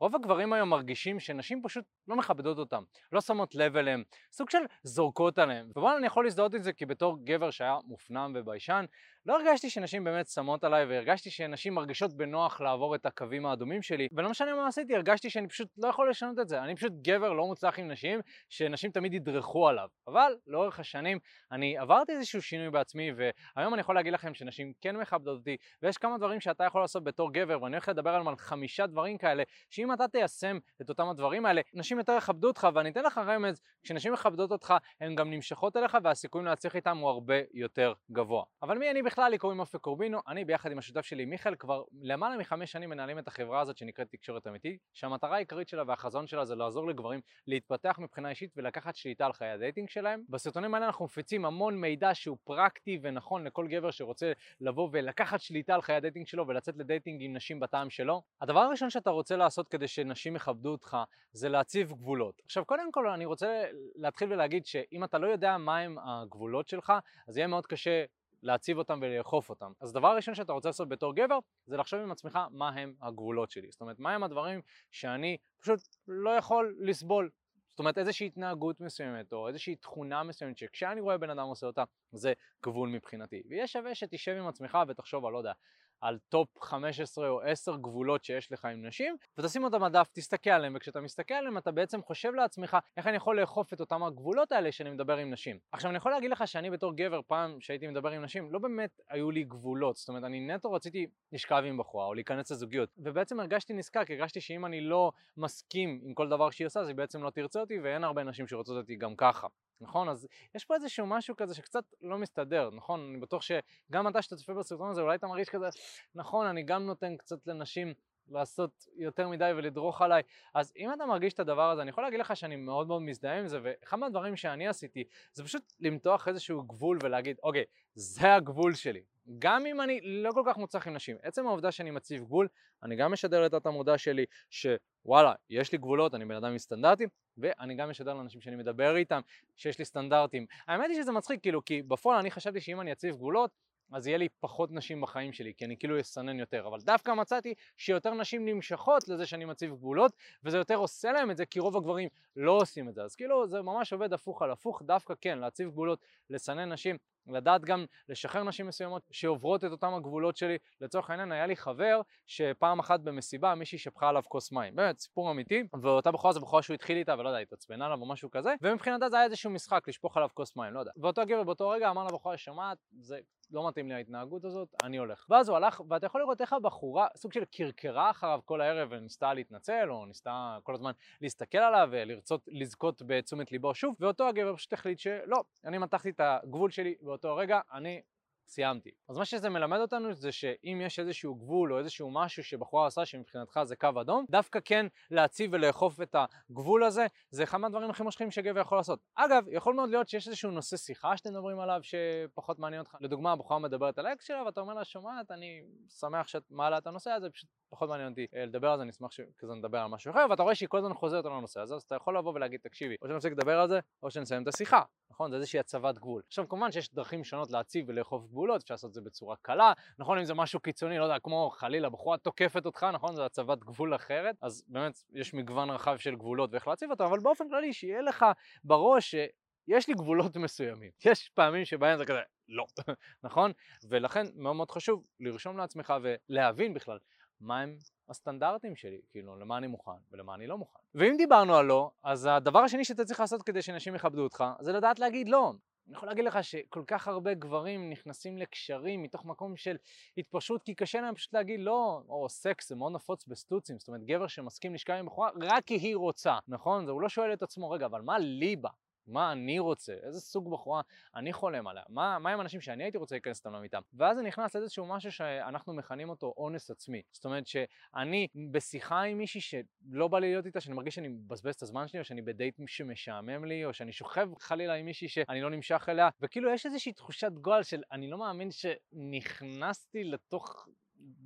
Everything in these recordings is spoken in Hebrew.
רוב הגברים היום מרגישים שנשים פשוט לא מכבדות אותם, לא שמות לב אליהם, סוג של זורקות עליהם. ובואו אני יכול להזדהות עם זה כי בתור גבר שהיה מופנם וביישן, לא הרגשתי שנשים באמת שמות עליי והרגשתי שנשים מרגישות בנוח לעבור את הקווים האדומים שלי ולא משנה מה עשיתי, הרגשתי שאני פשוט לא יכול לשנות את זה. אני פשוט גבר לא מוצלח עם נשים, שנשים תמיד ידרכו עליו. אבל לאורך השנים אני עברתי איזשהו שינוי בעצמי והיום אני יכול להגיד לכם שנשים כן מכבדות אותי ויש כמה דברים שאתה יכול לעשות בתור גבר ואני הולך לדבר על חמישה דברים כאלה שאם אתה תיישם את אותם הדברים האלה, נשים יותר יכבדו אותך ואני אתן לך רמז, כשנשים מכבדות אותך הן גם נמשכות אליך והסיכויים להצליח איתם הוא הרבה יותר גבוה. אבל מי אני בכלל? לי קוראים אופק קורבינו, אני ביחד עם השותף שלי מיכאל כבר למעלה מחמש שנים מנהלים את החברה הזאת שנקראת תקשורת אמיתי, שהמטרה העיקרית שלה והחזון שלה זה לעזור לגברים להתפתח מבחינה אישית ולקחת שליטה על חיי ה dating שלהם. בסרטונים האלה אנחנו מפיצים המון מידע שהוא פרקטי ונכון לכל גבר שרוצה לבוא ולקחת שליטה על חיי ה dating שלו ולצאת ל dating עם נשים בטעם שלו. הדבר הראשון שאתה רוצה לעשות כדי שנשים יכבדו אותך זה להציב גבולות. עכשיו קודם כל אני רוצה להתחיל ולהגיד שאם אתה לא יודע מהם הגבולות שלך אז יהיה מאוד קשה להציב אותם ולאכוף אותם. אז דבר ראשון שאתה רוצה לעשות בתור גבר זה לחשוב עם עצמך מה הם הגבולות שלי. זאת אומרת, מה הם הדברים שאני פשוט לא יכול לסבול. זאת אומרת איזושהי התנהגות מסוימת או איזושהי תכונה מסוימת שכשאני רואה בן אדם עושה אותה זה גבול מבחינתי. ויהיה שווה שתשב עם עצמך ותחשוב על לא יודע, על top 15 או 10 גבולות שיש לך עם נשים ותשים אותם בדף, תסתכל עליהם וכשאתה מסתכל עליהם אתה בעצם חושב לעצמך איך אני יכול לאכוף את אותם הגבולות האלה שאני מדבר עם נשים. עכשיו אני יכול להגיד לך שאני בתור גבר פעם שהייתי מדבר עם נשים לא באמת היו לי גבולות, זאת אומרת אני נטו רציתי לשכב עם בחורה או להיכנס לזוגיות ובעצם הרגשתי נזקק, הרגשתי שאם אני לא מסכים עם כל דבר שהיא עושה אז היא בעצם לא תרצה אותי ואין הרבה נשים שרוצות אותי גם ככה. נכון? אז יש פה איזשהו משהו כזה שקצת לא מסתדר, נכון? אני בטוח שגם אתה שאתה צופה בסרטון הזה אולי אתה מרגיש כזה, נכון, אני גם נותן קצת לנשים לעשות יותר מדי ולדרוך עליי. אז אם אתה מרגיש את הדבר הזה, אני יכול להגיד לך שאני מאוד מאוד מזדהה עם זה, ואחד מהדברים שאני עשיתי זה פשוט למתוח איזשהו גבול ולהגיד, אוקיי, זה הגבול שלי. גם אם אני לא כל כך מוצלח עם נשים, עצם העובדה שאני מציב גבול, אני גם משדר לתת המודע שלי שוואלה, יש לי גבולות, אני בן אדם עם סטנדרטים, ואני גם משדר לאנשים שאני מדבר איתם שיש לי סטנדרטים. האמת היא שזה מצחיק, כאילו, כי בפועל אני חשבתי שאם אני אציב גבולות, אז יהיה לי פחות נשים בחיים שלי, כי אני כאילו אסנן יותר. אבל דווקא מצאתי שיותר נשים נמשכות לזה שאני מציב גבולות, וזה יותר עושה להם את זה, כי רוב הגברים לא עושים את זה. אז כאילו זה ממש עובד הפוך על הפוך, דווקא כן, להציב גבולות, לסנן נשים, לדעת גם לשחרר נשים מסוימות שעוברות את אותם הגבולות שלי. לצורך העניין היה לי חבר שפעם אחת במסיבה מישהי שפכה עליו כוס מים. באמת, סיפור אמיתי, ואותה בחורה זו בחורה שהוא התחיל איתה ולא יודע, התעצבנה עליו או משהו כזה, ומבחינתה זה היה איזשהו משחק לשפוך עליו כוס מים, לא יודע. ואותו גבר באותו רגע אמר לבחורה, שומעת, זה לא מתאים לי ההתנהגות הזאת, אני הולך. ואז הוא הלך, ואתה יכול לראות איך הבחורה סוג של קרקרה אחריו כל הערב וניסתה להתנצל, או ניסתה כל הזמן להסתכל עליו ולרצות לזכות בתשומת ליבו שוב, ואותו הגבר פשוט החליט שלא, אני מתחתי את הגבול שלי באותו רגע, אני סיימתי. אז מה שזה מלמד אותנו זה שאם יש איזשהו גבול או איזשהו משהו שבחורה עושה שמבחינתך זה קו אדום, דווקא כן להציב ולאכוף את הגבול הזה, זה אחד מהדברים הכי מושכים שגבר יכול לעשות. אגב, יכול מאוד להיות שיש איזשהו נושא שיחה שאתם מדברים עליו שפחות מעניין אותך. לדוגמה, הבחורה מדברת על האקס שלה ואתה אומר לה, שומעת, אני שמח שאת מעלה את הנושא הזה, פשוט פחות מעניין אותי אה, לדבר על זה, אני אשמח שכזה נדבר על משהו אחר, ואתה רואה שהיא כל הזמן חוזרת על הנושא הזה, אז אתה יכול לבוא ולהגיד, תקשיבי, או שנפסיק לדבר על זה, או שנסיים את השיחה, נכון? זה איזושהי הצבת גבול. עכשיו כמובן שיש דרכים שונות להציב ולאכוף גבולות, אפשר לעשות את זה בצורה קלה, נכון? אם זה משהו קיצוני, לא יודע, כמו חלילה בחורה תוקפת אותך, נכון? זה הצבת גבול אחרת, אז באמת יש מגוון רחב של גבולות ואיך להציב אותם, אבל באופן כללי שיהיה לך בראש שיש לי גבולות מסוימים. יש פעמים שבהם זה כזה, לא, נכון? ולכן מאוד מאוד חשוב לרשום לעצמך ולהבין בכלל מהם הסטנדרטים שלי, כאילו למה אני מוכן ולמה אני לא מוכן. ואם דיברנו על לא, אז הדבר השני שאתה צריך לעשות כדי שאנשים יכבדו אותך, זה לדעת להגיד לא. אני יכול להגיד לך שכל כך הרבה גברים נכנסים לקשרים מתוך מקום של התפשרות כי קשה להם פשוט להגיד לא, או סקס זה מאוד נפוץ בסטוצים, זאת אומרת גבר שמסכים לשכב עם בחורה רק כי היא רוצה, נכון? הוא לא שואל את עצמו רגע אבל מה לי בה? מה אני רוצה, איזה סוג בחורה אני חולם עליה, מה, מה עם אנשים שאני הייתי רוצה להיכנס איתם למיטה. ואז זה נכנס לאיזשהו משהו שאנחנו מכנים אותו אונס עצמי. זאת אומרת שאני בשיחה עם מישהי שלא בא לי להיות איתה, שאני מרגיש שאני מבזבז את הזמן שלי, או שאני בדייט שמשעמם לי, או שאני שוכב חלילה עם מישהי שאני לא נמשך אליה, וכאילו יש איזושהי תחושת גועל של אני לא מאמין שנכנסתי לתוך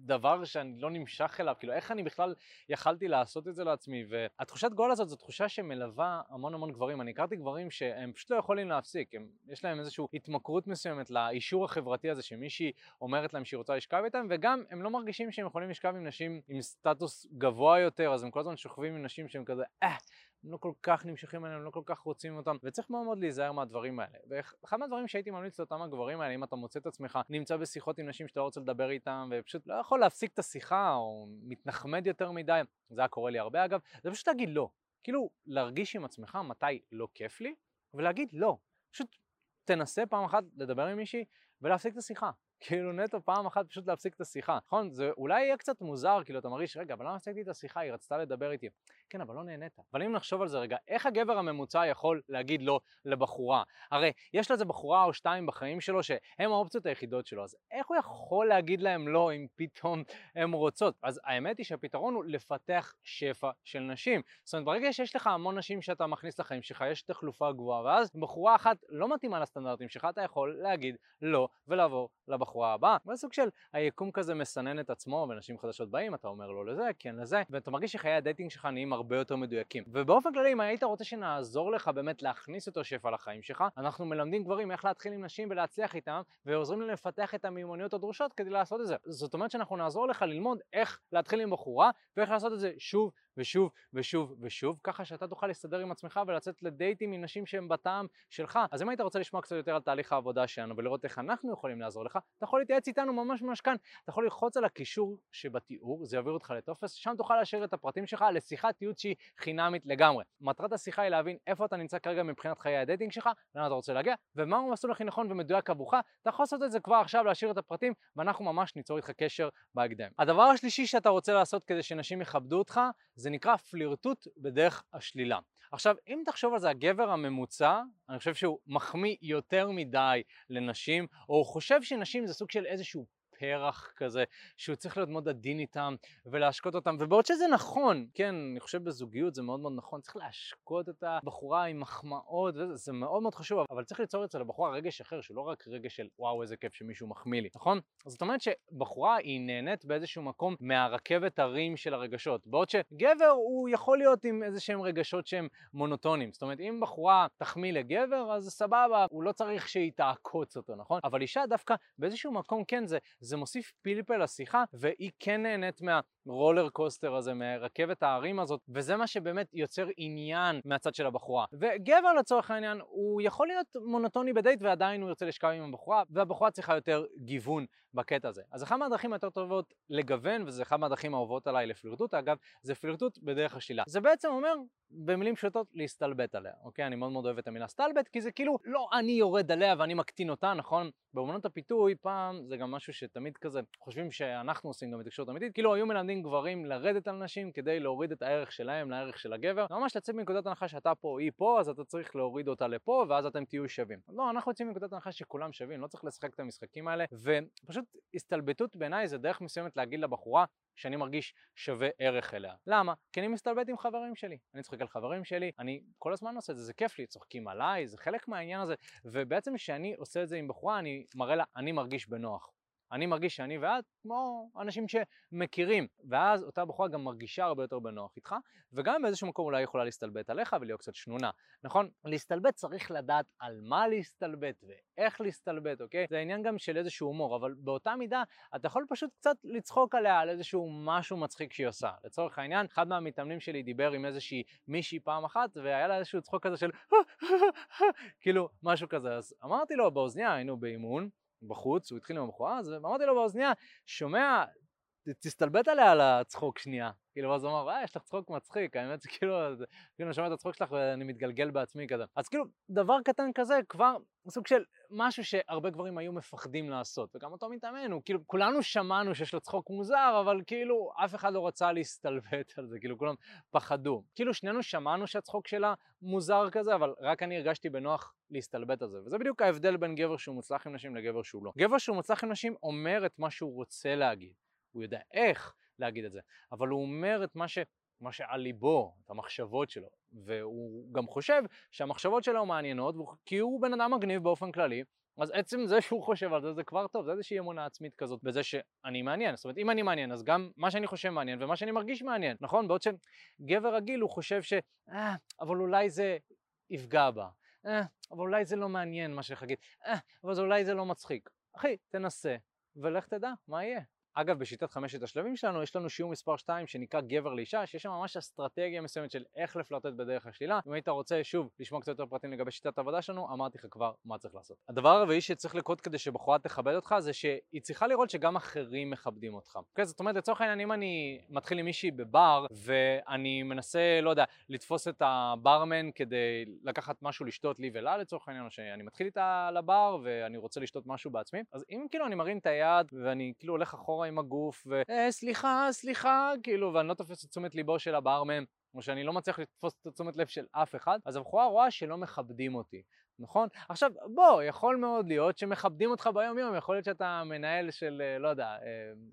דבר שאני לא נמשך אליו, כאילו איך אני בכלל יכלתי לעשות את זה לעצמי, והתחושת גועל הזאת זו תחושה שמלווה המון המון גברים. אני הכרתי גברים שהם פשוט לא יכולים להפסיק, הם, יש להם איזושהי התמכרות מסוימת לאישור החברתי הזה שמישהי אומרת להם שהיא רוצה לשכב איתם, וגם הם לא מרגישים שהם יכולים לשכב עם נשים עם סטטוס גבוה יותר, אז הם כל הזמן שוכבים עם נשים שהם כזה, אה, הם לא כל כך נמשכים אליהם, הם לא כל כך רוצים אותם, וצריך מאוד מאוד להיזהר מהדברים האלה. ואחד מהדברים שהייתי ממליץ לאותם הגברים האלה, אם אתה מוצא את עצמך נמצא בשיחות עם נשים שאתה לא רוצה לדבר איתם, ופשוט לא יכול להפסיק את השיחה, או מתנחמד יותר מדי, זה היה קורה לי הרבה אגב, זה פשוט להגיד לא. כאילו, להרגיש עם עצמך מתי לא כיף לי, ולהגיד לא. פשוט תנסה פעם אחת לדבר עם מישהי ולהפסיק את השיחה. כאילו נטו פעם אחת פשוט להפסיק את השיחה, נכון? זה אולי יהיה קצת מוזר, כאילו אתה מרגיש, רגע, אבל למה הפסקתי את השיחה? היא רצתה לדבר איתי. כן, אבל לא נהנית. אבל אם נחשוב על זה רגע, איך הגבר הממוצע יכול להגיד לא לבחורה? הרי יש לזה בחורה או שתיים בחיים שלו שהם האופציות היחידות שלו, אז איך הוא יכול להגיד להם לא אם פתאום הן רוצות? אז האמת היא שהפתרון הוא לפתח שפע של נשים. זאת אומרת, ברגע שיש לך המון נשים שאתה מכניס לחיים שלך, יש תחלופה גבוהה, ואז בחורה אחת לא מתאימה לסטנדרטים שלך, אתה יכול להגיד לא ולעבור לבחורה הבאה. זה סוג של היקום כזה מסנן את עצמו, ונשים חדשות באים, אתה אומר לא לזה, כן לזה, ואתה מרגיש שחיי ה dating שלך נהיים הרבה יותר מדויקים. ובאופן כללי, אם היית רוצה שנעזור לך באמת להכניס יותר שפע לחיים שלך, אנחנו מלמדים גברים איך להתחיל עם נשים ולהצליח איתם, ועוזרים להם לפתח את המיומנויות הדרושות כדי לעשות את זה. זאת אומרת שאנחנו נעזור לך ללמוד איך להתחיל עם בחורה, ואיך לעשות את זה שוב ושוב ושוב ושוב, ככה שאתה תוכל להסתדר עם עצמך ולצאת לדייטים עם נשים שהן בטעם שלך. אז אם היית רוצה לשמוע קצת יותר על תהליך העבודה שלנו ולראות איך אנחנו יכולים לעזור לך, אתה יכול להתייעץ איתנו ממש ממש כאן. אתה יכול ללחוץ על הקישור שבתיאור, זה יעביר אותך לטופס, שם תוכל להשאיר את הפרטים שלך לשיחת ייעוץ שהיא חינמית לגמרי. מטרת השיחה היא להבין איפה אתה נמצא כרגע מבחינת חיי ה dating שלך, לאן אתה רוצה להגיע, ומהו המסלול הכי נכון ומדויק עבורך. אתה יכול לעשות את זה כבר עכשיו, להשאיר את הפרטים, ואנחנו ממש ניצור איתך קשר בהקדם. הדבר השלישי שאתה רוצה לעשות כדי שנשים יכבדו אותך, זה נקרא פלירטוט בדרך השלילה. עכשיו, אם תחשוב על זה, הגבר הממוצע, אני חושב שהוא מחמיא יותר מדי לנשים, או הוא חושב שנשים זה סוג של איזשהו פרח כזה, שהוא צריך להיות מאוד עדין איתם ולהשקות אותם, ובעוד שזה נכון, כן, אני חושב בזוגיות זה מאוד מאוד נכון, צריך להשקות את הבחורה עם מחמאות, וזה, זה מאוד מאוד חשוב, אבל צריך ליצור אצל הבחורה רגש אחר, שהוא לא רק רגש של וואו איזה כיף שמישהו מחמיא לי, נכון? זאת אומרת שבחורה היא נהנית באיזשהו מקום מהרכבת הרים של הרגשות, בעוד שגבר הוא יכול להיות עם איזה שהם רגשות שהם מונוטונים, זאת אומרת אם בחורה תחמיא לגבר אז סבבה, הוא לא צריך שהיא תעקוץ אותו, נכון? אבל אישה דווקא באיזשהו מקום כן זה, זה מוסיף פלפל לשיחה והיא כן נהנית מהרולר קוסטר הזה, מרכבת ההרים הזאת, וזה מה שבאמת יוצר עניין מהצד של הבחורה. וגבר לצורך העניין הוא יכול להיות מונוטוני בדייט ועדיין הוא ירצה לשכב עם הבחורה, והבחורה צריכה יותר גיוון בקטע הזה. אז אחת מהדרכים היותר טובות לגוון, וזה אחת מהדרכים האהובות עליי לפלירטוט אגב, זה פלירטוט בדרך השלילה. זה בעצם אומר, במילים פשוטות, להסתלבט עליה, אוקיי? אני מאוד מאוד אוהב את המילה סטלבט, כי זה כאילו לא אני יורד עליה ואני מקטין אותה, נכון? באמנות הפיתוי פעם זה גם משהו שתמיד כזה חושבים שאנחנו עושים גם בתקשורת אמיתית, כאילו היו מלמדים גברים לרדת על נשים כדי להוריד את הערך שלהם לערך של הגבר, ממש לצאת מנקודת הנחה שאתה פה, היא פה, אז אתה צריך להוריד אותה לפה ואז אתם תהיו שווים. לא, אנחנו יוצאים מנקודת הנחה שכולם שווים, לא צריך לשחק את המשחקים האלה, ופשוט הסתלבטות בעיניי זה דרך מסוימת להגיד לבחורה שאני מרגיש שווה ערך אליה. למה? כי אני מסתלבט עם חברים שלי. אני צוחק על חברים שלי, אני כל הזמן עושה את זה, זה כיף לי, צוחקים עליי, זה חלק מהעניין הזה, ובעצם כשאני עושה את זה עם בחורה, אני מראה לה, אני מרגיש בנוח. אני מרגיש שאני ואת כמו אנשים שמכירים, ואז אותה בחורה גם מרגישה הרבה יותר בנוח איתך, וגם באיזשהו מקום אולי יכולה להסתלבט עליך ולהיות קצת שנונה, נכון? להסתלבט צריך לדעת על מה להסתלבט ואיך להסתלבט, אוקיי? זה עניין גם של איזשהו הומור, אבל באותה מידה אתה יכול פשוט קצת לצחוק עליה על איזשהו משהו מצחיק שהיא עושה. לצורך העניין, אחד מהמתאמנים שלי דיבר עם איזושהי מישהי פעם אחת, והיה לה איזשהו צחוק כזה של כאילו משהו כזה, אז אמרתי לו באוזניה, היינו באימון, בחוץ, הוא התחיל עם הבחורה, אז אמרתי לו באוזניה, שומע, תסתלבט עליה על הצחוק שנייה. כאילו, ואז הוא אמר, אה, יש לך צחוק מצחיק, האמת כאילו, כאילו אני שומע את הצחוק שלך ואני מתגלגל בעצמי כזה. אז כאילו, דבר קטן כזה כבר סוג של משהו שהרבה גברים היו מפחדים לעשות, וגם אותו מתאמן, הוא כאילו, כולנו שמענו שיש לו צחוק מוזר, אבל כאילו, אף אחד לא רצה להסתלבט על זה, כאילו, כולם פחדו. כאילו, שנינו שמענו שהצחוק שלה מוזר כזה, אבל רק אני הרגשתי בנוח להסתלבט על זה, וזה בדיוק ההבדל בין גבר שהוא מוצלח עם נשים לגבר שהוא לא. גבר שהוא מוצלח עם נשים אומר את מה שהוא רוצה להגיד. הוא יודע איך להגיד את זה, אבל הוא אומר את מה, ש... מה שעל ליבו, את המחשבות שלו, והוא גם חושב שהמחשבות שלו מעניינות, כי הוא בן אדם מגניב באופן כללי, אז עצם זה שהוא חושב על זה, זה כבר טוב, זה איזושהי אמונה עצמית כזאת בזה שאני מעניין. זאת אומרת, אם אני מעניין, אז גם מה שאני חושב מעניין ומה שאני מרגיש מעניין, נכון? בעוד שגבר רגיל הוא חושב ש... אה, אבל אולי זה יפגע בה. אה, אבל אולי זה לא מעניין מה שחגית. אה, אבל אולי זה לא מצחיק. אחי, תנסה, ולך תדע מה יהיה. אגב, בשיטת חמשת השלבים שלנו יש לנו שיעור מספר 2 שנקרא גבר לאישה, שיש שם ממש אסטרטגיה מסוימת של איך לפלרטט בדרך השלילה. אם היית רוצה שוב לשמוע קצת יותר פרטים לגבי שיטת העבודה שלנו, אמרתי לך כבר מה צריך לעשות. הדבר הרביעי שצריך לקרות כדי שבחורה תכבד אותך זה שהיא צריכה לראות שגם אחרים מכבדים אותך. אוקיי, זאת אומרת, לצורך העניין, אם אני מתחיל עם מישהי בבר ואני מנסה, לא יודע, לתפוס את הברמן כדי לקחת משהו לשתות לי ולה לצורך העניין, או שאני מתחיל איתה לבר ואני רוצה לשתות משהו בעצמי, אז אם כאילו אני מרים את היד ואני כאילו הולך אחורה אחורה עם הגוף, וסליחה, אה, סליחה, כאילו, ואני לא תופס את תשומת ליבו של הברמן, או שאני לא מצליח לתפוס את תשומת לב של אף אחד, אז הבחורה רואה שלא מכבדים אותי. נכון? עכשיו, בוא, יכול מאוד להיות שמכבדים אותך ביום יום, יכול להיות שאתה מנהל של, אה, לא יודע, אה,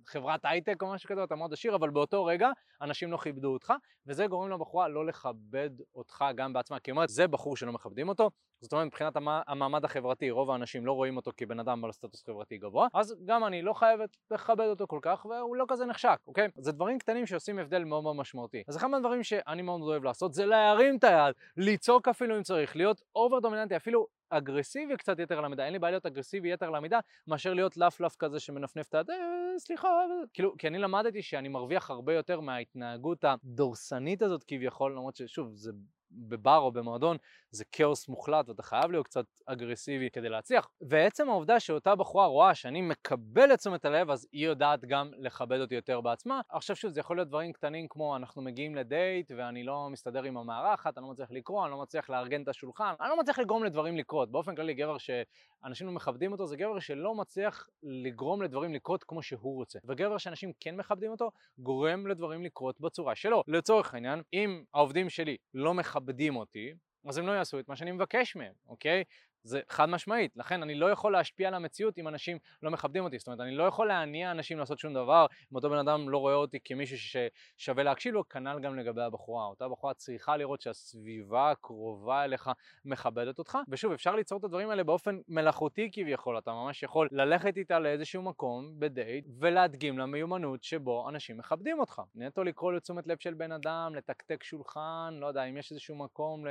חברת הייטק או משהו כזה, אתה מאוד עשיר, אבל באותו רגע אנשים לא כיבדו אותך, וזה גורם לבחורה לא לכבד אותך גם בעצמה, כי היא אומרת, זה בחור שלא מכבדים אותו, זאת אומרת, מבחינת המעמד החברתי, רוב האנשים לא רואים אותו כבן אדם בעל סטטוס חברתי גבוה, אז גם אני לא חייבת לכבד אותו כל כך, והוא לא כזה נחשק, אוקיי? זה דברים קטנים שעושים הבדל מאוד מאוד משמעותי. אז אחד מהדברים שאני מאוד אוהב לעשות, זה להרים את היד, לצעוק אפילו אם צריך, להיות אובר דומיננטי, אפילו אגרסיבי קצת יתר על המידה, אין לי בעיה להיות אגרסיבי יתר על המידה, מאשר להיות לפלף כזה שמנפנף את היד, אה, סליחה, כאילו, כי אני למדתי שאני מרוויח הרבה יותר מההתנהגות הדורסנית הזאת כביכול, למרות ששוב, זה בבר או במועדון זה כאוס מוחלט ואתה חייב להיות קצת אגרסיבי כדי להצליח. ועצם העובדה שאותה בחורה רואה שאני מקבל את תשומת הלב אז היא יודעת גם לכבד אותי יותר בעצמה. עכשיו שוב זה יכול להיות דברים קטנים כמו אנחנו מגיעים לדייט ואני לא מסתדר עם המארחת, אני לא מצליח לקרוא, אני לא מצליח לארגן את השולחן, אני לא מצליח לגרום לדברים לקרות. באופן כללי גבר שאנשים לא מכבדים אותו זה גבר שלא מצליח לגרום לדברים לקרות כמו שהוא רוצה. וגבר שאנשים כן מכבדים אותו גורם לדברים לקרות בצורה שלו. לצורך העניין, אם העובדים שלי לא מכבדים אותי, אז הם לא יעשו את מה שאני מבקש מהם, אוקיי? זה חד משמעית, לכן אני לא יכול להשפיע על המציאות אם אנשים לא מכבדים אותי, זאת אומרת אני לא יכול להניע אנשים לעשות שום דבר אם אותו בן אדם לא רואה אותי כמישהו ששווה להקשיב לו, כנ"ל גם לגבי הבחורה, אותה בחורה צריכה לראות שהסביבה הקרובה אליך מכבדת אותך, ושוב אפשר ליצור את הדברים האלה באופן מלאכותי כביכול, אתה ממש יכול ללכת איתה לאיזשהו מקום בדייט ולהדגים לה מיומנות שבו אנשים מכבדים אותך, נטו לקרוא לתשומת לב של בן אדם, לתקתק שולחן, לא יודע אם יש איזשהו מקום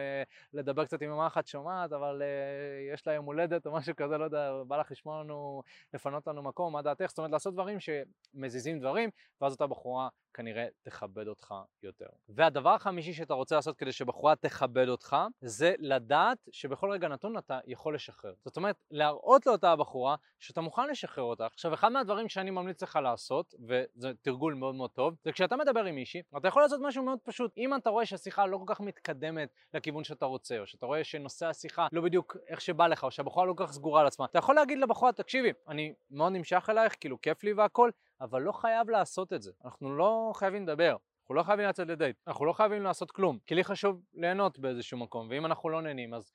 לדבר קצת עם אחת שומעת אבל אה, יש לה יום הולדת או משהו כזה, לא יודע, בא לך לשמוע לנו, לפנות לנו מקום, מה דעתך? זאת אומרת, לעשות דברים שמזיזים דברים, ואז אותה בחורה כנראה תכבד אותך יותר. והדבר החמישי שאתה רוצה לעשות כדי שבחורה תכבד אותך, זה לדעת שבכל רגע נתון אתה יכול לשחרר. זאת אומרת, להראות לאותה הבחורה שאתה מוכן לשחרר אותה. עכשיו, אחד מהדברים שאני ממליץ לך לעשות, וזה תרגול מאוד מאוד טוב, זה כשאתה מדבר עם מישהי, אתה יכול לעשות משהו מאוד פשוט. אם אתה רואה שהשיחה לא כל כך מתקדמת לכיוון שאתה רוצה, או שאתה רואה שנושא השיחה לא בדיוק איך שבא לך, או שהבחורה לא כל כך סגורה על עצמה, אתה יכול להגיד לבחורה, תקשיבי, אני מאוד נמשך אלייך, כאילו כיף לי והכל, אבל לא חייב לעשות את זה. אנחנו לא חייבים לדבר. אנחנו לא חייבים לצאת לדייט, אנחנו לא חייבים לעשות כלום, כי לי חשוב ליהנות באיזשהו מקום, ואם אנחנו לא נהנים אז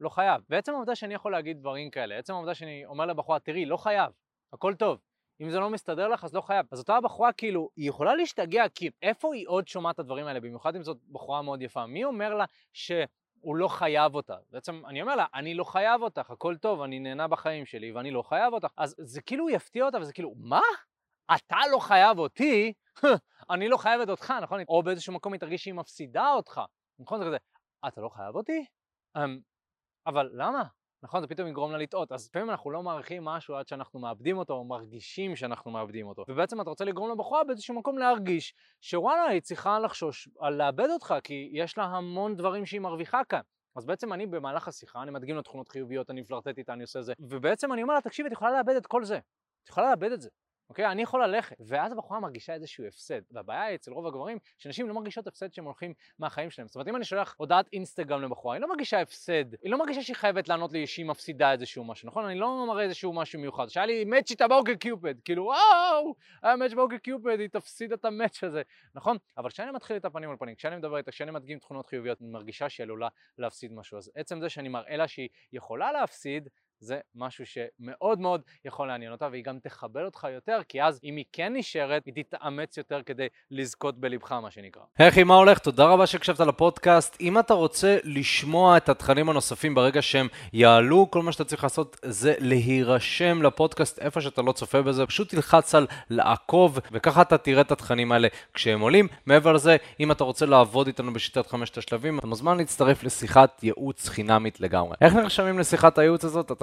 לא חייב. ועצם העובדה שאני יכול להגיד דברים כאלה, עצם העובדה שאני אומר לבחורה, תראי, לא חייב, הכל טוב. אם זה לא מסתדר לך אז לא חייב. אז אותה בחורה כאילו, היא יכולה להשתגע כי איפה היא עוד שומעת את הדברים האלה, במיוחד אם זאת בחורה מאוד יפה. מי אומר לה ש... הוא לא חייב אותה. בעצם אני אומר לה, אני לא חייב אותך, הכל טוב, אני נהנה בחיים שלי ואני לא חייב אותך. אז זה כאילו יפתיע אותה וזה כאילו, מה? אתה לא חייב אותי, אני לא חייבת אותך, נכון? או באיזשהו מקום היא תרגיש שהיא מפסידה אותך, נכון? זה כזה, אתה לא חייב אותי? Um, אבל למה? נכון? זה פתאום יגרום לה לטעות. אז לפעמים אנחנו לא מעריכים משהו עד שאנחנו מאבדים אותו, או מרגישים שאנחנו מאבדים אותו. ובעצם אתה רוצה לגרום לבחורה באיזשהו מקום להרגיש שוואלה, היא צריכה לחשוש על לאבד אותך, כי יש לה המון דברים שהיא מרוויחה כאן. אז בעצם אני במהלך השיחה, אני מדגים לו תכונות חיוביות, אני מפלרטט איתה, אני עושה זה, ובעצם אני אומר לה, תקשיבי, את יכולה לאבד את כל זה. את יכולה לאבד את זה. אוקיי? אני יכול ללכת. ואז הבחורה מרגישה איזשהו הפסד. והבעיה היא אצל רוב הגברים, שנשים לא מרגישות הפסד שהם הולכים מהחיים שלהם. זאת אומרת, אם אני שולח הודעת אינסטגרם לבחורה, היא לא מרגישה הפסד. היא לא מרגישה שהיא חייבת לענות לי שהיא מפסידה איזשהו משהו, נכון? אני לא מראה איזשהו משהו מיוחד. שהיה לי מאץ' איתה באוגר קיופד, כאילו וואו, היה מאץ' באוגר קיופד, היא תפסיד את המאץ' הזה, נכון? אבל כשאני מתחיל את הפנים על פנים, כשאני מדבר איתה, כשאני מדגים תכונות חיוביות, אני מרגישה שהיא עלולה להפסיד משהו. אז עצם זה שאני מראה לה שהיא יכולה להפסיד, זה משהו שמאוד מאוד יכול לעניין אותה, והיא גם תכבד אותך יותר, כי אז אם היא כן נשארת, היא תתאמץ יותר כדי לזכות בלבך, מה שנקרא. היי אחי, מה הולך? תודה רבה שהקשבת לפודקאסט. אם אתה רוצה לשמוע את התכנים הנוספים ברגע שהם יעלו, כל מה שאתה צריך לעשות זה להירשם לפודקאסט איפה שאתה לא צופה בזה, פשוט תלחץ על לעקוב, וככה אתה תראה את התכנים האלה כשהם עולים. מעבר לזה, אם אתה רוצה לעבוד איתנו בשיטת חמשת השלבים, אתה מוזמן להצטרף לשיחת ייעוץ חינמית לגמרי. איך נרשמים לשיחת הייעוץ הזאת?